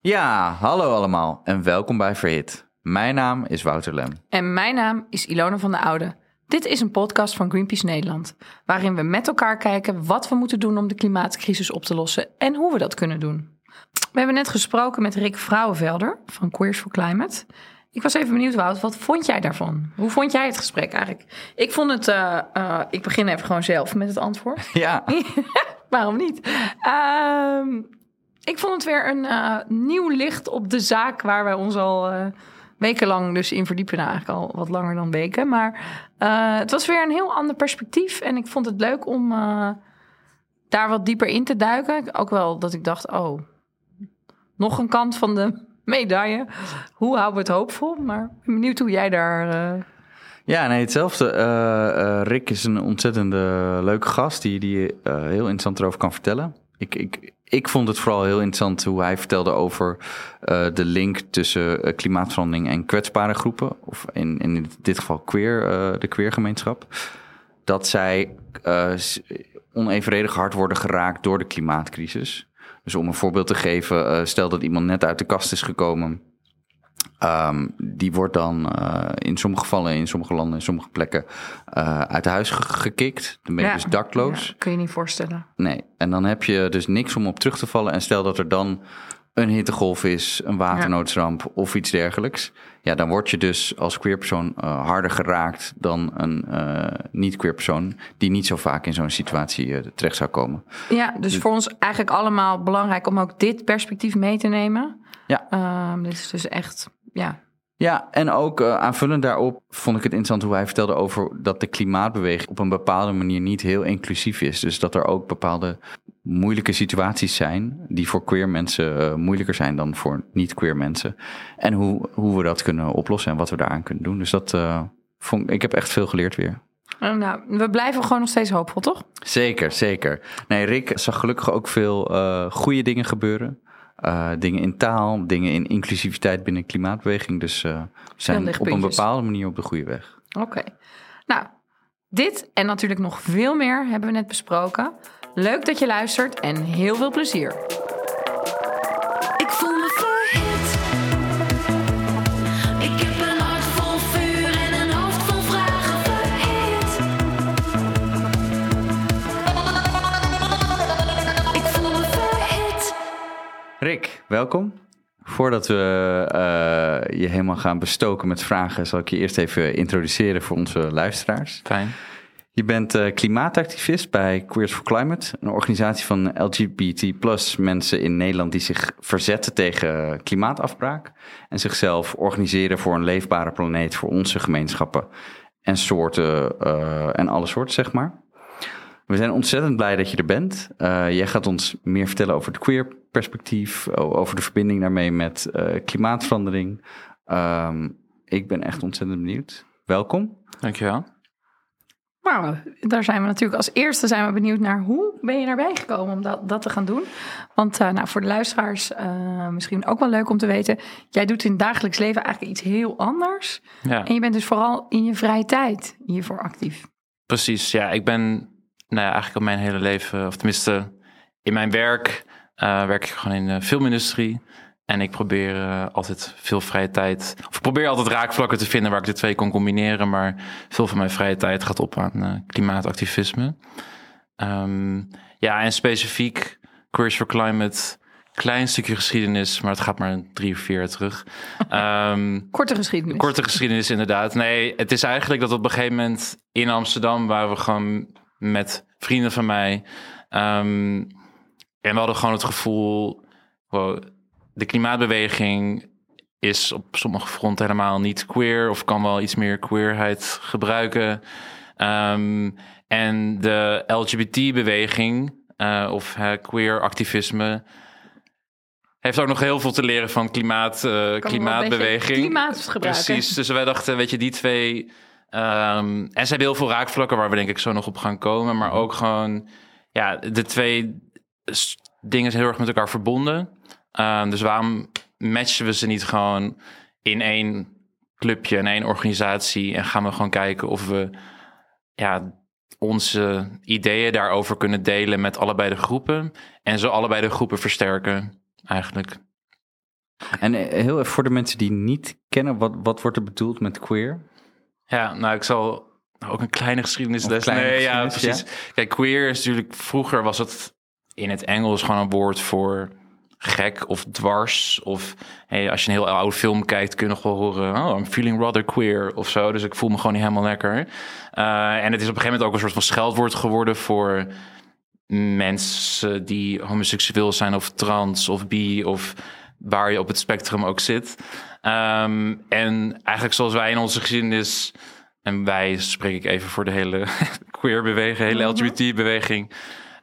Ja, hallo allemaal en welkom bij Verhit. Mijn naam is Wouter Lem. En mijn naam is Ilona van de Oude. Dit is een podcast van Greenpeace Nederland, waarin we met elkaar kijken wat we moeten doen om de klimaatcrisis op te lossen en hoe we dat kunnen doen. We hebben net gesproken met Rick Vrouwenvelder van Queers for Climate. Ik was even benieuwd, Wout, wat vond jij daarvan? Hoe vond jij het gesprek eigenlijk? Ik vond het, uh, uh, ik begin even gewoon zelf met het antwoord. Ja. Waarom niet? Uh, ik vond het weer een uh, nieuw licht op de zaak waar wij ons al uh, wekenlang dus in verdiepen. Nou, eigenlijk al wat langer dan weken. Maar uh, het was weer een heel ander perspectief. En ik vond het leuk om daar wat dieper in te duiken. Ook wel dat ik dacht, oh, nog een kant van de medaille. Hoe houden we het hoopvol? Maar ik ben benieuwd hoe jij daar... Ja, nee, hetzelfde. Rick is een ontzettende leuke gast die, die heel interessant erover kan vertellen. Ik, ik, ik vond het vooral heel interessant hoe hij vertelde over de link tussen klimaatverandering en kwetsbare groepen. Of in, in dit geval queer, de queergemeenschap. Dat zij onevenredig hard worden geraakt door de klimaatcrisis. Dus om een voorbeeld te geven, stel dat iemand net uit de kast is gekomen Um, die wordt dan uh, in sommige gevallen, in sommige landen, in sommige plekken uh, uit huis gekikt. Dan ben je Ja, dus dakloos. ja, kun je niet voorstellen. Nee, en dan heb je dus niks om op terug te vallen. En stel dat er dan een hittegolf is, een waternoodramp of iets dergelijks. Ja, dan word je dus als queerpersoon uh, harder geraakt dan een niet-queer persoon... die niet zo vaak in zo'n situatie terecht zou komen. Ja, dus voor ons eigenlijk allemaal belangrijk om ook dit perspectief mee te nemen. Ja. Um, dit is dus echt, ja. Ja, en ook uh, aanvullend daarop vond ik het interessant hoe hij vertelde over dat de klimaatbeweging op een bepaalde manier niet heel inclusief is. Dus dat er ook bepaalde moeilijke situaties zijn die voor queer mensen uh, moeilijker zijn dan voor niet-queer mensen. En hoe, hoe we dat kunnen oplossen en wat we daaraan kunnen doen. Dus dat uh, vond ik heb echt veel geleerd weer. Nou, we blijven gewoon nog steeds hoopvol, toch? Zeker, zeker. Nee, Rick zag gelukkig ook veel uh, goede dingen gebeuren. Uh, dingen in taal, dingen in inclusiviteit binnen de klimaatbeweging. Dus uh, we zijn op een bepaalde manier op de goede weg. Oké. Okay. Nou, dit en natuurlijk nog veel meer hebben we net besproken. Leuk dat je luistert en heel veel plezier. Rick, welkom. Voordat we uh, je helemaal gaan bestoken met vragen, zal ik je eerst even introduceren voor onze luisteraars. Fijn. Je bent uh, klimaatactivist bij Queers for Climate, een organisatie van LGBT plus mensen in Nederland die zich verzetten tegen klimaatafbraak en zichzelf organiseren voor een leefbare planeet voor onze gemeenschappen en soorten uh, en alle soorten, zeg maar. We zijn ontzettend blij dat je er bent. Uh, jij gaat ons meer vertellen over het queer perspectief, over de verbinding daarmee met uh, klimaatverandering. Um, ik ben echt ontzettend benieuwd. Welkom. Dankjewel. Nou, daar zijn we natuurlijk als eerste zijn we benieuwd naar hoe ben je daarbij gekomen om dat, dat te gaan doen. Want uh, nou, voor de luisteraars uh, misschien ook wel leuk om te weten. Jij doet in het dagelijks leven eigenlijk iets heel anders. Ja. En je bent dus vooral in je vrije tijd hiervoor actief. Precies, ja. Ik ben nou ja, eigenlijk al mijn hele leven, of tenminste in mijn werk, uh, werk ik gewoon in de filmindustrie. En ik probeer uh, altijd veel vrije tijd, of ik probeer altijd raakvlakken te vinden waar ik de twee kan combineren. Maar veel van mijn vrije tijd gaat op aan uh, klimaatactivisme. Um, ja, en specifiek Queers for Climate, klein stukje geschiedenis, maar het gaat maar drie of vier jaar terug. Um, korte geschiedenis. Korte geschiedenis, inderdaad. Nee, het is eigenlijk dat op een gegeven moment in Amsterdam waren we gewoon met vrienden van mij. Um, en we hadden gewoon het gevoel, wow, de klimaatbeweging is op sommige fronten helemaal niet queer of kan wel iets meer queerheid gebruiken. Um, en de LGBT-beweging uh, of uh, queer activisme heeft ook nog heel veel te leren van klimaat, uh, klimaatbeweging. Klimaat gebruiken. Precies, dus wij dachten, weet je, die twee... Um, en ze hebben heel veel raakvlakken waar we denk ik zo nog op gaan komen. Maar ook gewoon, ja, de twee dingen zijn heel erg met elkaar verbonden. Um, dus waarom matchen we ze niet gewoon in één clubje, in één organisatie en gaan we gewoon kijken of we ja, onze ideeën daarover kunnen delen met allebei de groepen en zo allebei de groepen versterken eigenlijk. En eh, heel even voor de mensen die niet kennen, wat, wat wordt er bedoeld met queer? Ja, nou, ik zal ook een kleine geschiedenisles. Kleine nee, ja, precies. Kijk, queer is natuurlijk... Vroeger was het in het Engels gewoon een woord voor gek of dwars. Of hey, als je een heel oude film kijkt, kun je nog wel horen... Oh, I'm feeling rather queer of zo. Dus ik voel me gewoon niet helemaal lekker. Eh, en het is op een gegeven moment ook een soort van scheldwoord geworden voor mensen die homoseksueel zijn of trans of bi of waar je op het spectrum ook zit. Ehm, en eigenlijk zoals wij in onze geschiedenis, en wij spreek ik even voor de hele queer beweging, hele LGBT-beweging,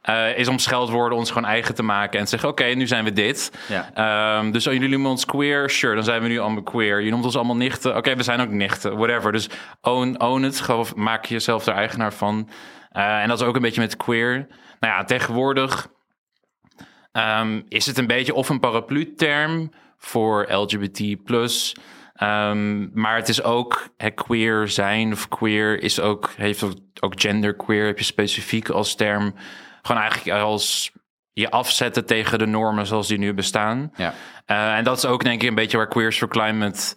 eh, is om scheldwoorden ons gewoon eigen te maken en te zeggen: Oké, nu zijn we dit. Ja. Ehm, dus oh, jullie noemen ons queer, sure, dan zijn we nu allemaal queer. Je noemt ons allemaal nichten, oké, we zijn ook nichten, whatever. Dus own, own het, maak jezelf er eigenaar van. Eh, en dat is ook een beetje met queer. Nou ja, tegenwoordig Ehm, is het een beetje of een paraplu-term voor LGBT+. Ehm, maar het is ook het queer zijn of queer is ook, heeft ook, ook genderqueer, heb je specifiek als term. Gewoon eigenlijk als je afzetten tegen de normen zoals die nu bestaan. Ja. Eh, en dat is ook denk ik een beetje waar Queers for Climate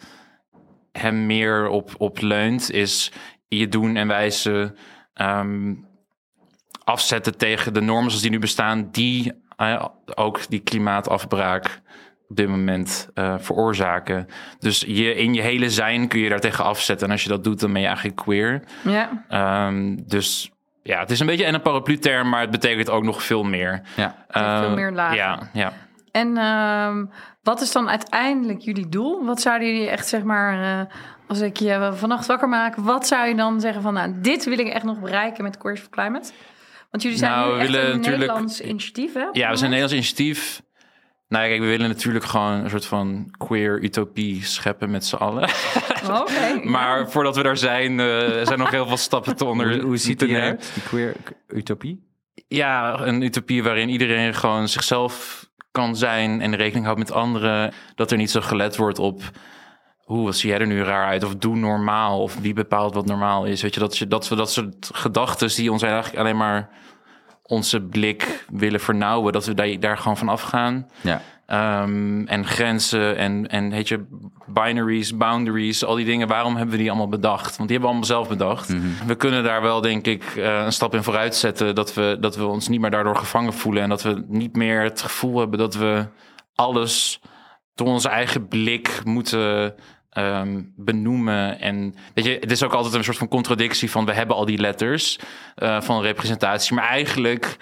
hem meer op, op leunt. Is je doen en wijzen ehm, afzetten tegen de normen zoals die nu bestaan. Die ook die klimaatafbraak op dit moment eh, veroorzaken. Dus je, in je hele zijn kun je daar tegen afzetten. En als je dat doet, dan ben je eigenlijk queer. Ja. Ehm, dus ja, het is een beetje een paraplu-term, maar het betekent ook nog veel meer. Ja. veel Eh, meer lagen. Ja, ja. En ehm, wat is dan uiteindelijk jullie doel? Wat zouden jullie echt, zeg maar, eh, als ik je vannacht wakker maak, wat zou je dan zeggen van, nou, dit wil ik echt nog bereiken met Queers for Climate? Want jullie zijn Nou, nu we willen een natuurlijk- Nederlands initiatief, hè? Ja, we zijn een Nederlands initiatief. Nou, ja, kijk, we willen natuurlijk gewoon een soort van queer utopie scheppen met z'n allen. Oh, Oké. maar voordat we daar zijn, eh, zijn nog heel veel stappen te onder. Hoe, hoe ziet die eruit, die queer utopie? Ja, een utopie waarin iedereen gewoon zichzelf kan zijn en rekening houdt met anderen. Dat er niet zo gelet wordt op hoe wat zie jij er nu raar uit? Of doe normaal. Of wie bepaalt wat normaal is. Weet je, dat, dat we dat soort gedachten die ons eigenlijk alleen maar onze blik willen vernauwen. Dat we daar, daar gewoon van afgaan. Ja. Ehm, en grenzen en, en heet je, binaries, boundaries, al die dingen. Waarom hebben we die allemaal bedacht? Want die hebben we allemaal zelf bedacht. We kunnen daar wel, denk ik, eh, een stap in vooruit zetten. Dat we, dat we ons niet meer daardoor gevangen voelen. En dat we niet meer het gevoel hebben dat we alles door onze eigen blik moeten ehm, benoemen. En weet je, het is ook altijd een soort van contradictie van we hebben al die letters eh, van representatie. Maar eigenlijk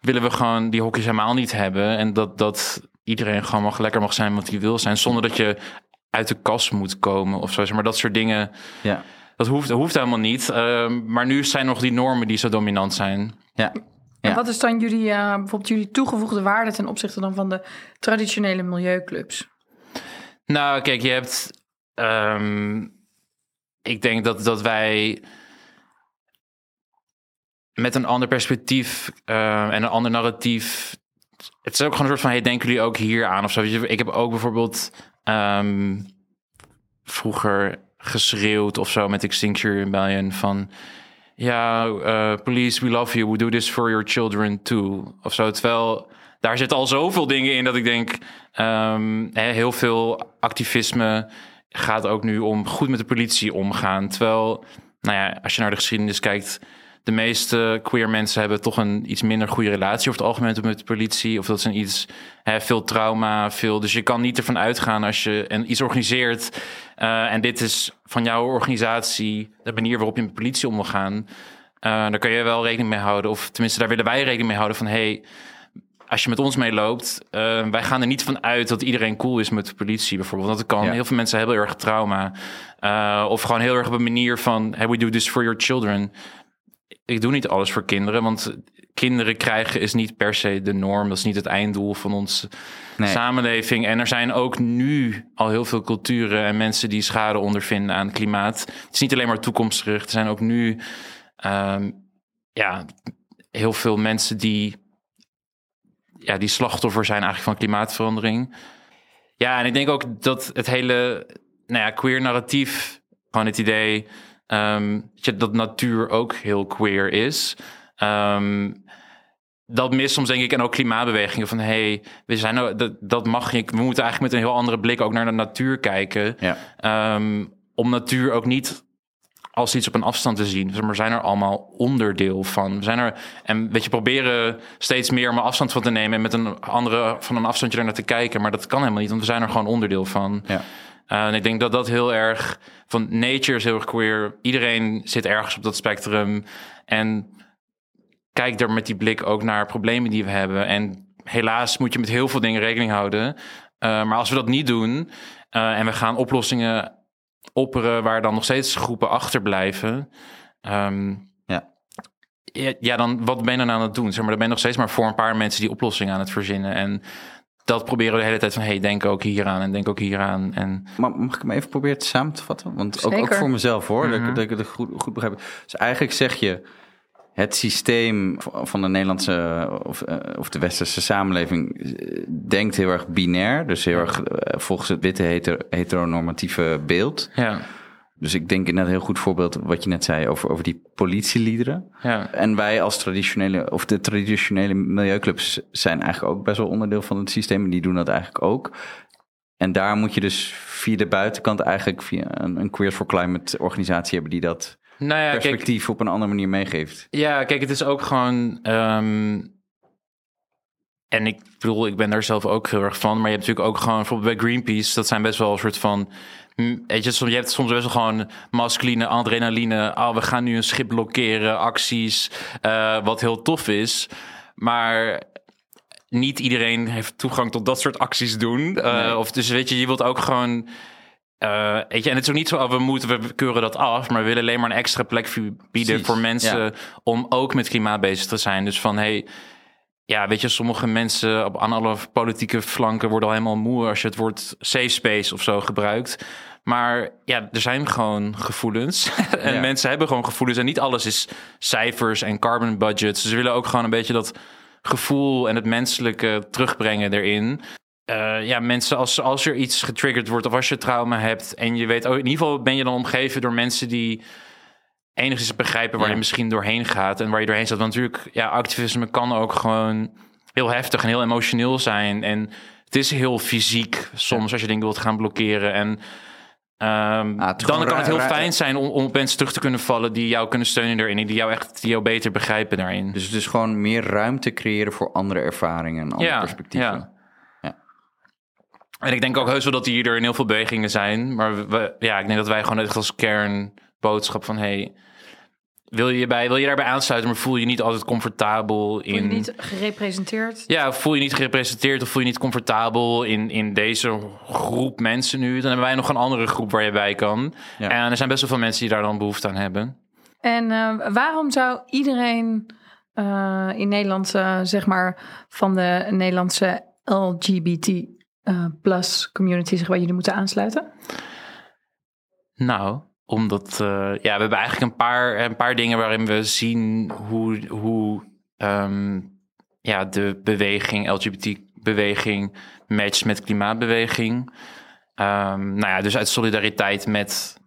willen we gewoon die hokjes helemaal niet hebben. En dat, dat iedereen gewoon mag, lekker mag zijn wat hij wil zijn. Zonder dat je uit de kast moet komen of zo. Zeg Maar dat soort dingen, Ja. dat hoeft, dat hoeft helemaal niet. Ehm, maar nu zijn nog die normen die zo dominant zijn. Ja. En wat is dan jullie, eh, bijvoorbeeld jullie toegevoegde waarde ten opzichte dan van de traditionele milieuclubs? Nou, kijk, je hebt. Ehm, ik denk dat, dat wij met een ander perspectief eh, en een ander narratief. Het is ook gewoon een soort van: hey, denken jullie ook hier aan of zo? Ik heb ook bijvoorbeeld ehm, vroeger geschreeuwd of zo met Extinction Rebellion van. Ja, eh, police, we love you. We do this for your children too. Of zo. Terwijl daar zitten al zoveel dingen in dat ik denk... ehm, heel veel activisme gaat ook nu om goed met de politie omgaan. Terwijl, nou ja, als je naar de geschiedenis kijkt... de meeste queer mensen hebben toch een iets minder goede relatie... over het algemeen met de politie. Of dat zijn iets, hè, veel trauma, veel... Dus je kan niet ervan uitgaan als je iets organiseert... eh, en dit is van jouw organisatie, de manier waarop je met de politie om wil gaan... eh, daar kun je wel rekening mee houden. Of tenminste, daar willen wij rekening mee houden van... hey, als je met ons meeloopt, eh, wij gaan er niet van uit dat iedereen cool is met de politie bijvoorbeeld. Want het kan, Ja. heel veel mensen hebben heel erg trauma. Eh, of gewoon heel erg op een manier van, hey, we do this for your children. Ik doe niet alles voor kinderen, want kinderen krijgen is niet per se de norm. Dat is niet het einddoel van onze Nee. samenleving. En er zijn ook nu al heel veel culturen en mensen die schade ondervinden aan het klimaat. Het is niet alleen maar toekomstgericht. Er zijn ook nu ehm, ja, heel veel mensen die ja, die slachtoffer zijn eigenlijk van klimaatverandering. Ja, en ik denk ook dat het hele nou ja, queer narratief, gewoon het idee ehm, dat natuur ook heel queer is. Ehm, dat mist soms denk ik. En ook klimaatbewegingen van... hey, we zijn nou, dat, dat mag je. We moeten eigenlijk met een heel andere blik ook naar de natuur kijken. Ja. Ehm, om natuur ook niet als iets op een afstand te zien. Maar zijn er allemaal onderdeel van. We zijn er, en weet je, proberen steeds meer om afstand van te nemen... en met een andere, van een afstandje er naar te kijken. Maar dat kan helemaal niet, want we zijn er gewoon onderdeel van. Ja. Uh, en ik denk dat dat heel erg... Van nature is heel erg queer. Iedereen zit ergens op dat spectrum. En kijk er met die blik ook naar problemen die we hebben. En helaas moet je met heel veel dingen rekening houden. Uh, maar als we dat niet doen... Uh, en we gaan oplossingen opperen waar dan nog steeds groepen achterblijven. Um, Ja. ja, ja, dan wat ben je dan aan het doen? Zeg maar, dan ben je nog steeds maar voor een paar mensen die oplossingen aan het verzinnen. En dat proberen we de hele tijd van, hey, denk ook hieraan en denk ook hieraan. En Maar mag ik hem even proberen te samen te vatten? Want ook, ook voor mezelf hoor, dat, Mhm. ik, dat ik het goed, goed begrijp. Dus eigenlijk zeg je, het systeem van de Nederlandse of, eh, of de westerse samenleving eh, denkt heel erg binair. Dus heel erg eh, volgens het witte heter, heteronormatieve beeld. ja, Dus ik denk inderdaad een heel goed voorbeeld wat je net zei over, over die politieliederen. ja, En wij als traditionele, of de traditionele milieuclubs zijn eigenlijk ook best wel onderdeel van het systeem. En die doen dat eigenlijk ook. En daar moet je dus via de buitenkant eigenlijk via een, een Queers for Climate organisatie hebben die dat nou ja, kijk, perspectief op een andere manier meegeeft. Ja, kijk, het is ook gewoon. ehm, en ik bedoel, ik ben daar zelf ook heel erg van. Maar je hebt natuurlijk ook gewoon, bijvoorbeeld bij Greenpeace, dat zijn best wel een soort van. mm, Weet je, soms, je hebt soms best wel gewoon masculine adrenaline. Oh, we gaan nu een schip blokkeren, acties. eh, wat heel tof is. Maar niet iedereen heeft toegang tot dat soort acties doen. Eh, Nee. Of dus weet je, je wilt ook gewoon. Eh, weet je, en het is ook niet zo, oh, we moeten, we keuren dat af, maar we willen alleen maar een extra plek bieden Precies, voor mensen ja. om ook met klimaat bezig te zijn. Dus van, hey, ja, weet je, sommige mensen op, aan alle politieke flanken worden al helemaal moe als je het woord safe space of zo gebruikt. Maar ja, er zijn gewoon gevoelens. en Ja. mensen hebben gewoon gevoelens. En niet alles is cijfers en carbon budgets. Dus ze willen ook gewoon een beetje dat gevoel en het menselijke terugbrengen erin. Eh, ja, mensen, als, als er iets getriggerd wordt of als je trauma hebt en je weet, oh, in ieder geval ben je dan omgeven door mensen die enigszins begrijpen waar Ja. je misschien doorheen gaat en waar je doorheen staat. Want natuurlijk, ja, activisme kan ook gewoon heel heftig en heel emotioneel zijn. En het is heel fysiek soms als je dingen wilt gaan blokkeren. En ehm, Ah, dan kan het heel fijn zijn om, om op mensen terug te kunnen vallen die jou kunnen steunen daarin. en Die jou echt die jou beter begrijpen daarin. Dus het is gewoon meer ruimte creëren voor andere ervaringen en andere Ja, perspectieven. En ik denk ook heus wel dat hier er in heel veel bewegingen zijn. Maar we- ja, ik denk dat wij gewoon echt als kernboodschap van... Hey, wil, je bij, wil je daarbij aansluiten, maar voel je niet altijd comfortabel in... Voel je niet gerepresenteerd? Ja, voel je niet gerepresenteerd of voel je niet comfortabel in, in deze groep mensen nu? Dan hebben wij nog een andere groep waar je bij kan. Ja. En er zijn best wel veel mensen die daar dan behoefte aan hebben. En eh, waarom zou iedereen eh, in Nederland, eh, zeg maar, van de Nederlandse LGBT eh, plus community zich bij jullie moeten aansluiten? Nou, omdat eh, ja, we hebben eigenlijk een paar, een paar dingen waarin we zien hoe, hoe ehm, ja, de beweging, LGBT-beweging, matcht met klimaatbeweging. Ehm, nou ja, dus uit solidariteit met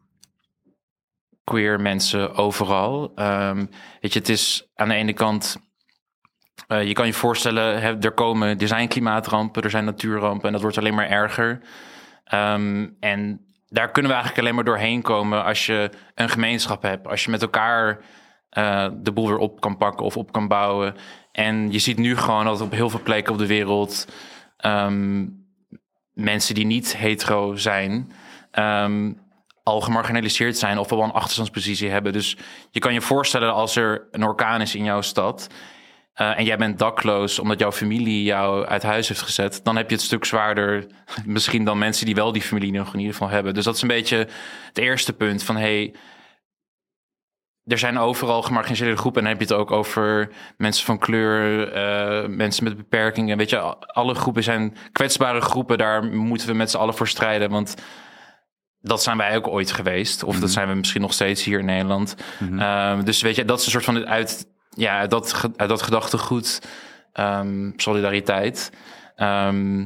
queer mensen overal. Ehm, weet je, het is aan de ene kant. Eh, je kan je voorstellen, er komen, er zijn klimaatrampen, er zijn natuurrampen en dat wordt alleen maar erger. Ehm, en daar kunnen we eigenlijk alleen maar doorheen komen als je een gemeenschap hebt. Als je met elkaar eh, de boel weer op kan pakken of op kan bouwen. En je ziet nu gewoon dat op heel veel plekken op de wereld ehm, mensen die niet hetero zijn, ehm, al gemarginaliseerd zijn of wel een achterstandspositie hebben. Dus je kan je voorstellen als er een orkaan is in jouw stad. Eh, en jij bent dakloos omdat jouw familie jou uit huis heeft gezet, dan heb je het stuk zwaarder misschien dan mensen die wel die familie nog in ieder geval hebben. Dus dat is een beetje het eerste punt van hey, er zijn overal gemarginaliseerde groepen en dan heb je het ook over mensen van kleur, eh, mensen met beperkingen. Weet je, alle groepen zijn kwetsbare groepen, daar moeten we met z'n allen voor strijden, want dat zijn wij ook ooit geweest. Of dat zijn we misschien nog steeds hier in Nederland. Ehm, dus weet je, dat is een soort van uit, ja, dat, dat gedachtegoed ehm, solidariteit. Ehm,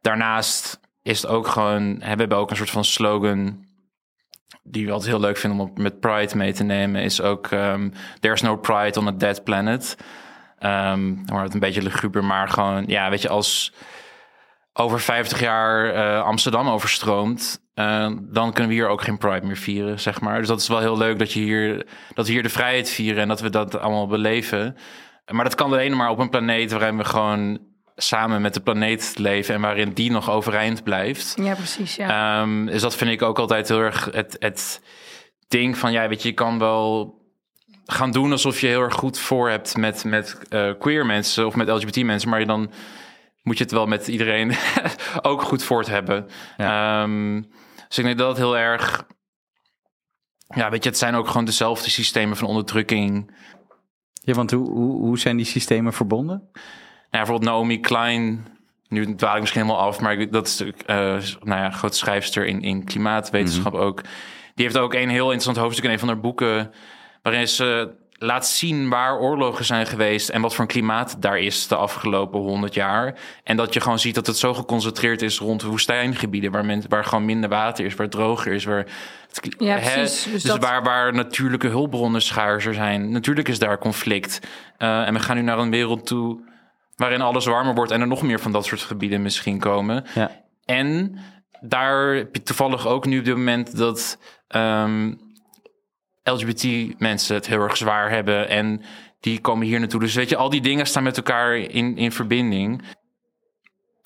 daarnaast is het ook gewoon, hè, we hebben ook een soort van slogan die we altijd heel leuk vinden om met Pride mee te nemen, is ook ehm, There's no pride on a dead planet. Ehm dan wordt het een beetje luguber, maar gewoon, ja, weet je, als over 50 jaar eh, Amsterdam overstroomt, eh, dan kunnen we hier ook geen Pride meer vieren, zeg maar. Dus dat is wel heel leuk dat, je hier, dat we hier de vrijheid vieren en dat we dat allemaal beleven. Maar dat kan alleen maar op een planeet waarin we gewoon samen met de planeet leven en waarin die nog overeind blijft. Ja, precies. Ja. Ehm, dus dat vind ik ook altijd heel erg het, het ding van, ja, weet je, je kan wel gaan doen alsof je heel erg goed voor hebt met, met eh, queer mensen of met LGBT mensen, maar je dan moet je het wel met iedereen ook goed voor het hebben. Ehm, dus ik denk dat het heel erg, ja, weet je, het zijn ook gewoon dezelfde systemen van onderdrukking. Ja, want hoe, hoe, hoe zijn die systemen verbonden? Nou, ja, bijvoorbeeld Naomi Klein, nu dwaal ik misschien helemaal af, maar ik- dat is uh, nou ja, grote schrijfster in, in klimaatwetenschap ook. Die heeft ook een heel interessant hoofdstuk in een van haar boeken, waarin ze laat zien waar oorlogen zijn geweest en wat voor een klimaat daar is de afgelopen honderd jaar. En dat je gewoon ziet dat het zo geconcentreerd is rond woestijngebieden, waar, men, waar gewoon minder water is, waar het droger is, waar het kli- Ja, hè, precies. Dus Dus, dat- waar, waar natuurlijke hulpbronnen schaarser zijn. Natuurlijk is daar conflict. Uh, en we gaan nu naar een wereld toe waarin alles warmer wordt en er nog meer van dat soort gebieden misschien komen. Ja. En daar heb je toevallig ook nu op dit moment dat ehm, LGBT-mensen het heel erg zwaar hebben en die komen hier naartoe. Dus weet je, al die dingen staan met elkaar in, in verbinding.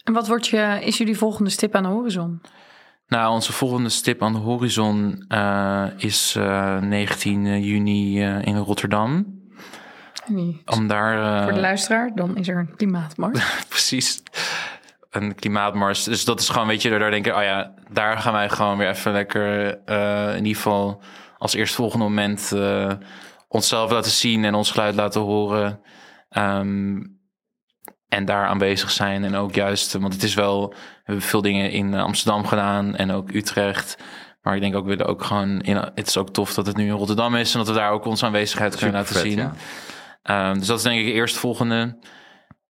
En wat wordt je, is jullie volgende stip aan de horizon? Nou, onze volgende stip aan de horizon eh, is eh, 19 juni eh, in Rotterdam. Nee. Om daar. eh, Voor de luisteraar, dan is er een klimaatmars. precies. Een klimaatmars. Dus dat is gewoon, weet je, daar denk ik, oh ja, daar gaan wij gewoon weer even lekker, eh, in ieder geval als eerstvolgende moment eh, onszelf laten zien en ons geluid laten horen. Ehm, en daar aanwezig zijn. En ook juist, want het is wel, we hebben veel dingen in Amsterdam gedaan en ook Utrecht. Maar ik denk ook, we willen ook gewoon, in, het is ook tof dat het nu in Rotterdam is en dat we daar ook onze aanwezigheid kunnen laten zien. ja. Ehm, dus dat is denk ik eerstvolgende.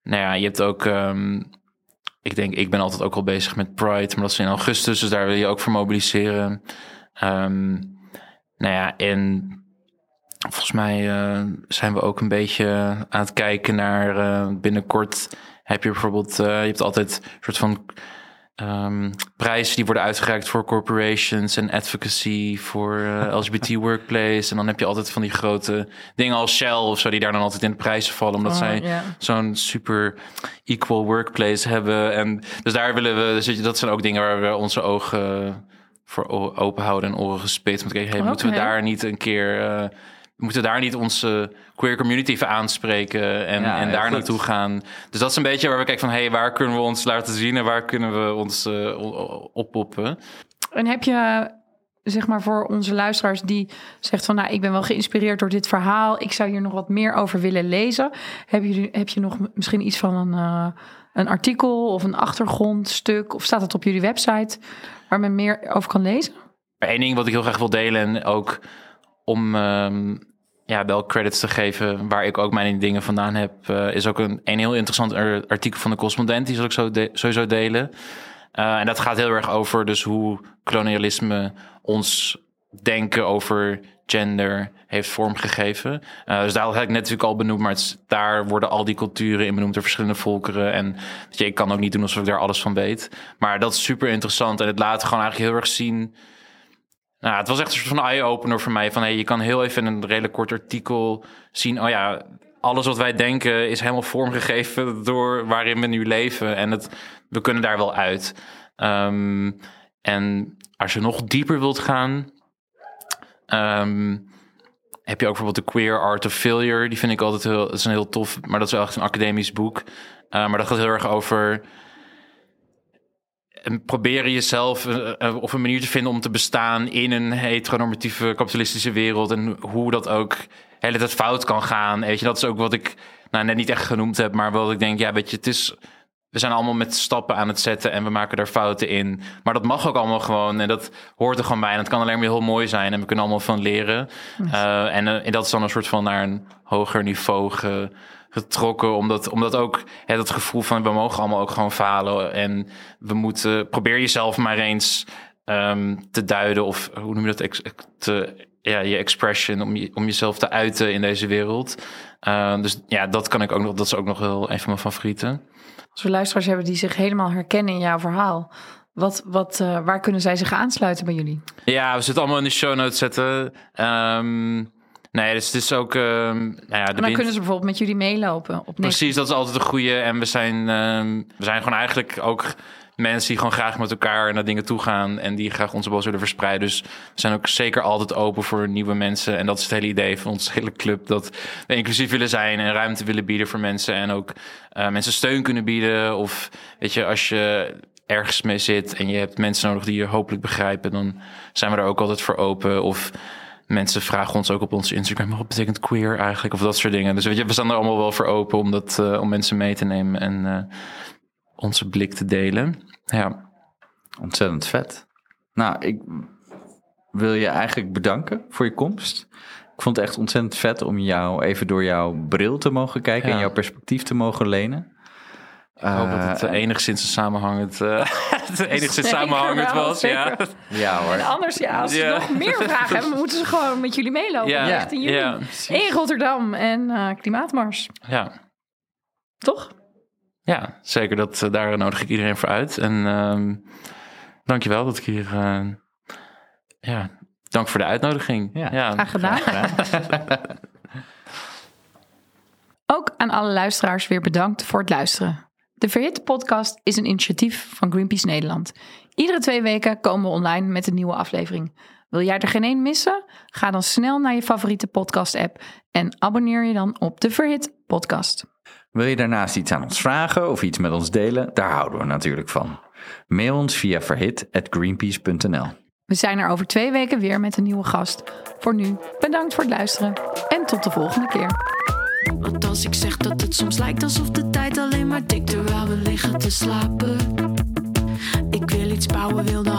Nou ja, je hebt ook. ehm, ik denk, ik ben altijd ook al bezig met Pride, maar dat is in augustus, dus daar wil je ook voor mobiliseren. Ehm, nou ja, en volgens mij eh, zijn we ook een beetje aan het kijken naar eh, binnenkort. Heb je bijvoorbeeld, eh, je hebt altijd een soort van ehm, prijzen die worden uitgereikt voor corporations en advocacy voor LGBT workplace. En dan heb je altijd van die grote dingen als Shell of zo, die daar dan altijd in de prijzen vallen, omdat Oh, zij zo'n super equal workplace hebben. En dus daar willen we, dus dat zijn ook dingen waar we onze ogen voor open houden en oren gespitst. Om te kijken, hey, moeten we daar niet een keer, eh, moeten we daar niet onze queer community even aanspreken en, Ja, en daar goed. naartoe gaan. Dus dat is een beetje waar we kijken van, hey, waar kunnen we ons laten zien en waar kunnen we ons o- oppoppen. En heb je, zeg maar voor onze luisteraars die zegt van... nou, ik ben wel geïnspireerd door dit verhaal. Ik zou hier nog wat meer over willen lezen. Heb je, heb je nog misschien iets van een, eh, een artikel of een achtergrondstuk? Of staat het op jullie website waar men meer over kan lezen? Één ding wat ik heel graag wil delen en ook om ehm, ja, wel credits te geven waar ik ook mijn dingen vandaan heb, eh, is ook een, een heel interessant ar- artikel van de correspondent. Die zal ik zo sowieso delen. Eh, en dat gaat heel erg over dus hoe kolonialisme ons denken over gender heeft vormgegeven. Eh, dus daar had ik net natuurlijk al benoemd, maar het daar worden al die culturen in benoemd door verschillende volkeren. En je, ik kan ook niet doen alsof ik daar alles van weet. Maar dat is super interessant en het laat gewoon eigenlijk heel erg zien nou, het was echt een soort van eye-opener voor mij. Van, hey, je kan heel even in een redelijk kort artikel zien... oh ja, alles wat wij denken is helemaal vormgegeven... door waarin we nu leven. En het, we kunnen daar wel uit. Ehm, en als je nog dieper wilt gaan... ehm, heb je ook bijvoorbeeld de Queer Art of Failure. Die vind ik altijd heel... Dat is een heel tof... maar dat is wel echt een academisch boek. Eh, maar dat gaat heel erg over en proberen jezelf eh, eh, of een manier te vinden om te bestaan in een heteronormatieve kapitalistische wereld en hoe dat ook hele tijd fout kan gaan. Weet je, dat is ook wat ik nou, net niet echt genoemd heb, maar wat ik denk, ja, weet je, het is. We zijn allemaal met stappen aan het zetten en we maken daar fouten in. Maar dat mag ook allemaal gewoon en dat hoort er gewoon bij. En het kan alleen maar heel mooi zijn en we kunnen allemaal van leren. Eh, en, eh, en dat is dan een soort van naar een hoger niveau ge- getrokken. Omdat, omdat ook hè, dat gevoel van we mogen allemaal ook gewoon falen. En we moeten, probeer jezelf maar eens ehm, te duiden of hoe noem je dat? Ex- te, ja, je expression om, je, om jezelf te uiten in deze wereld. Eh, dus ja, dat kan ik ook nog. Dat is ook nog wel een van mijn favorieten. Als we luisteraars hebben die zich helemaal herkennen in jouw verhaal. Wat, wat, eh, waar kunnen zij zich aansluiten bij jullie? Ja, we zitten allemaal in de show notes zetten. Ehm, nee, dus het is ook. ehm, nou ja, de En dan wind- kunnen ze bijvoorbeeld met jullie meelopen. Op Precies, dat is altijd een goede. En we zijn, ehm, we zijn gewoon eigenlijk ook mensen die gewoon graag met elkaar naar dingen toe gaan. En die graag onze boodschap willen verspreiden. Dus we zijn ook zeker altijd open voor nieuwe mensen. En dat is het hele idee van onze hele club. Dat we inclusief willen zijn en ruimte willen bieden voor mensen. En ook eh, mensen steun kunnen bieden. Of weet je, als je ergens mee zit en je hebt mensen nodig die je hopelijk begrijpen. Dan zijn we er ook altijd voor open. Of mensen vragen ons ook op onze Instagram, wat betekent queer eigenlijk? Of dat soort dingen. Dus weet je, we staan er allemaal wel voor open om, dat, eh, om mensen mee te nemen en eh, onze blik te delen. Ja, Ontzettend vet. Nou, ik wil je eigenlijk bedanken voor je komst. Ik vond het echt ontzettend vet om jou even door jouw bril te mogen kijken Ja. en jouw perspectief te mogen lenen. ik hoop dat het Eh, eh, enigszins een samenhangend, eh, het enigszins samenhangend wel, was. Ja. zeker. Ja hoor. En anders, ja, als ze Ja. nog meer vragen hebben, moeten ze gewoon met jullie meelopen. Ja, Echt in In Rotterdam en eh, Klimaatmars. ja. Toch? Ja, zeker. Dat, eh, daar nodig ik iedereen voor uit. En ehm dankjewel dat ik hier... eh, ja, dank voor de uitnodiging. Ja, Graag gedaan. Ook aan alle luisteraars weer bedankt voor het luisteren. De Verhitte podcast is een initiatief van Greenpeace Nederland. Iedere twee weken komen we online met een nieuwe aflevering. Wil jij er geen één missen? Ga dan snel naar je favoriete podcast app en abonneer je dan op de Verhit podcast. Wil je daarnaast iets aan ons vragen of iets met ons delen? Daar houden we natuurlijk van. Mail ons via verhit.greenpeace.nl We zijn er over twee weken weer met een nieuwe gast. Voor nu, bedankt voor het luisteren en tot de volgende keer. Want als ik zeg dat het soms lijkt alsof de tijd alleen maar tikt terwijl we liggen te slapen. Ik wil iets bouwen, wil de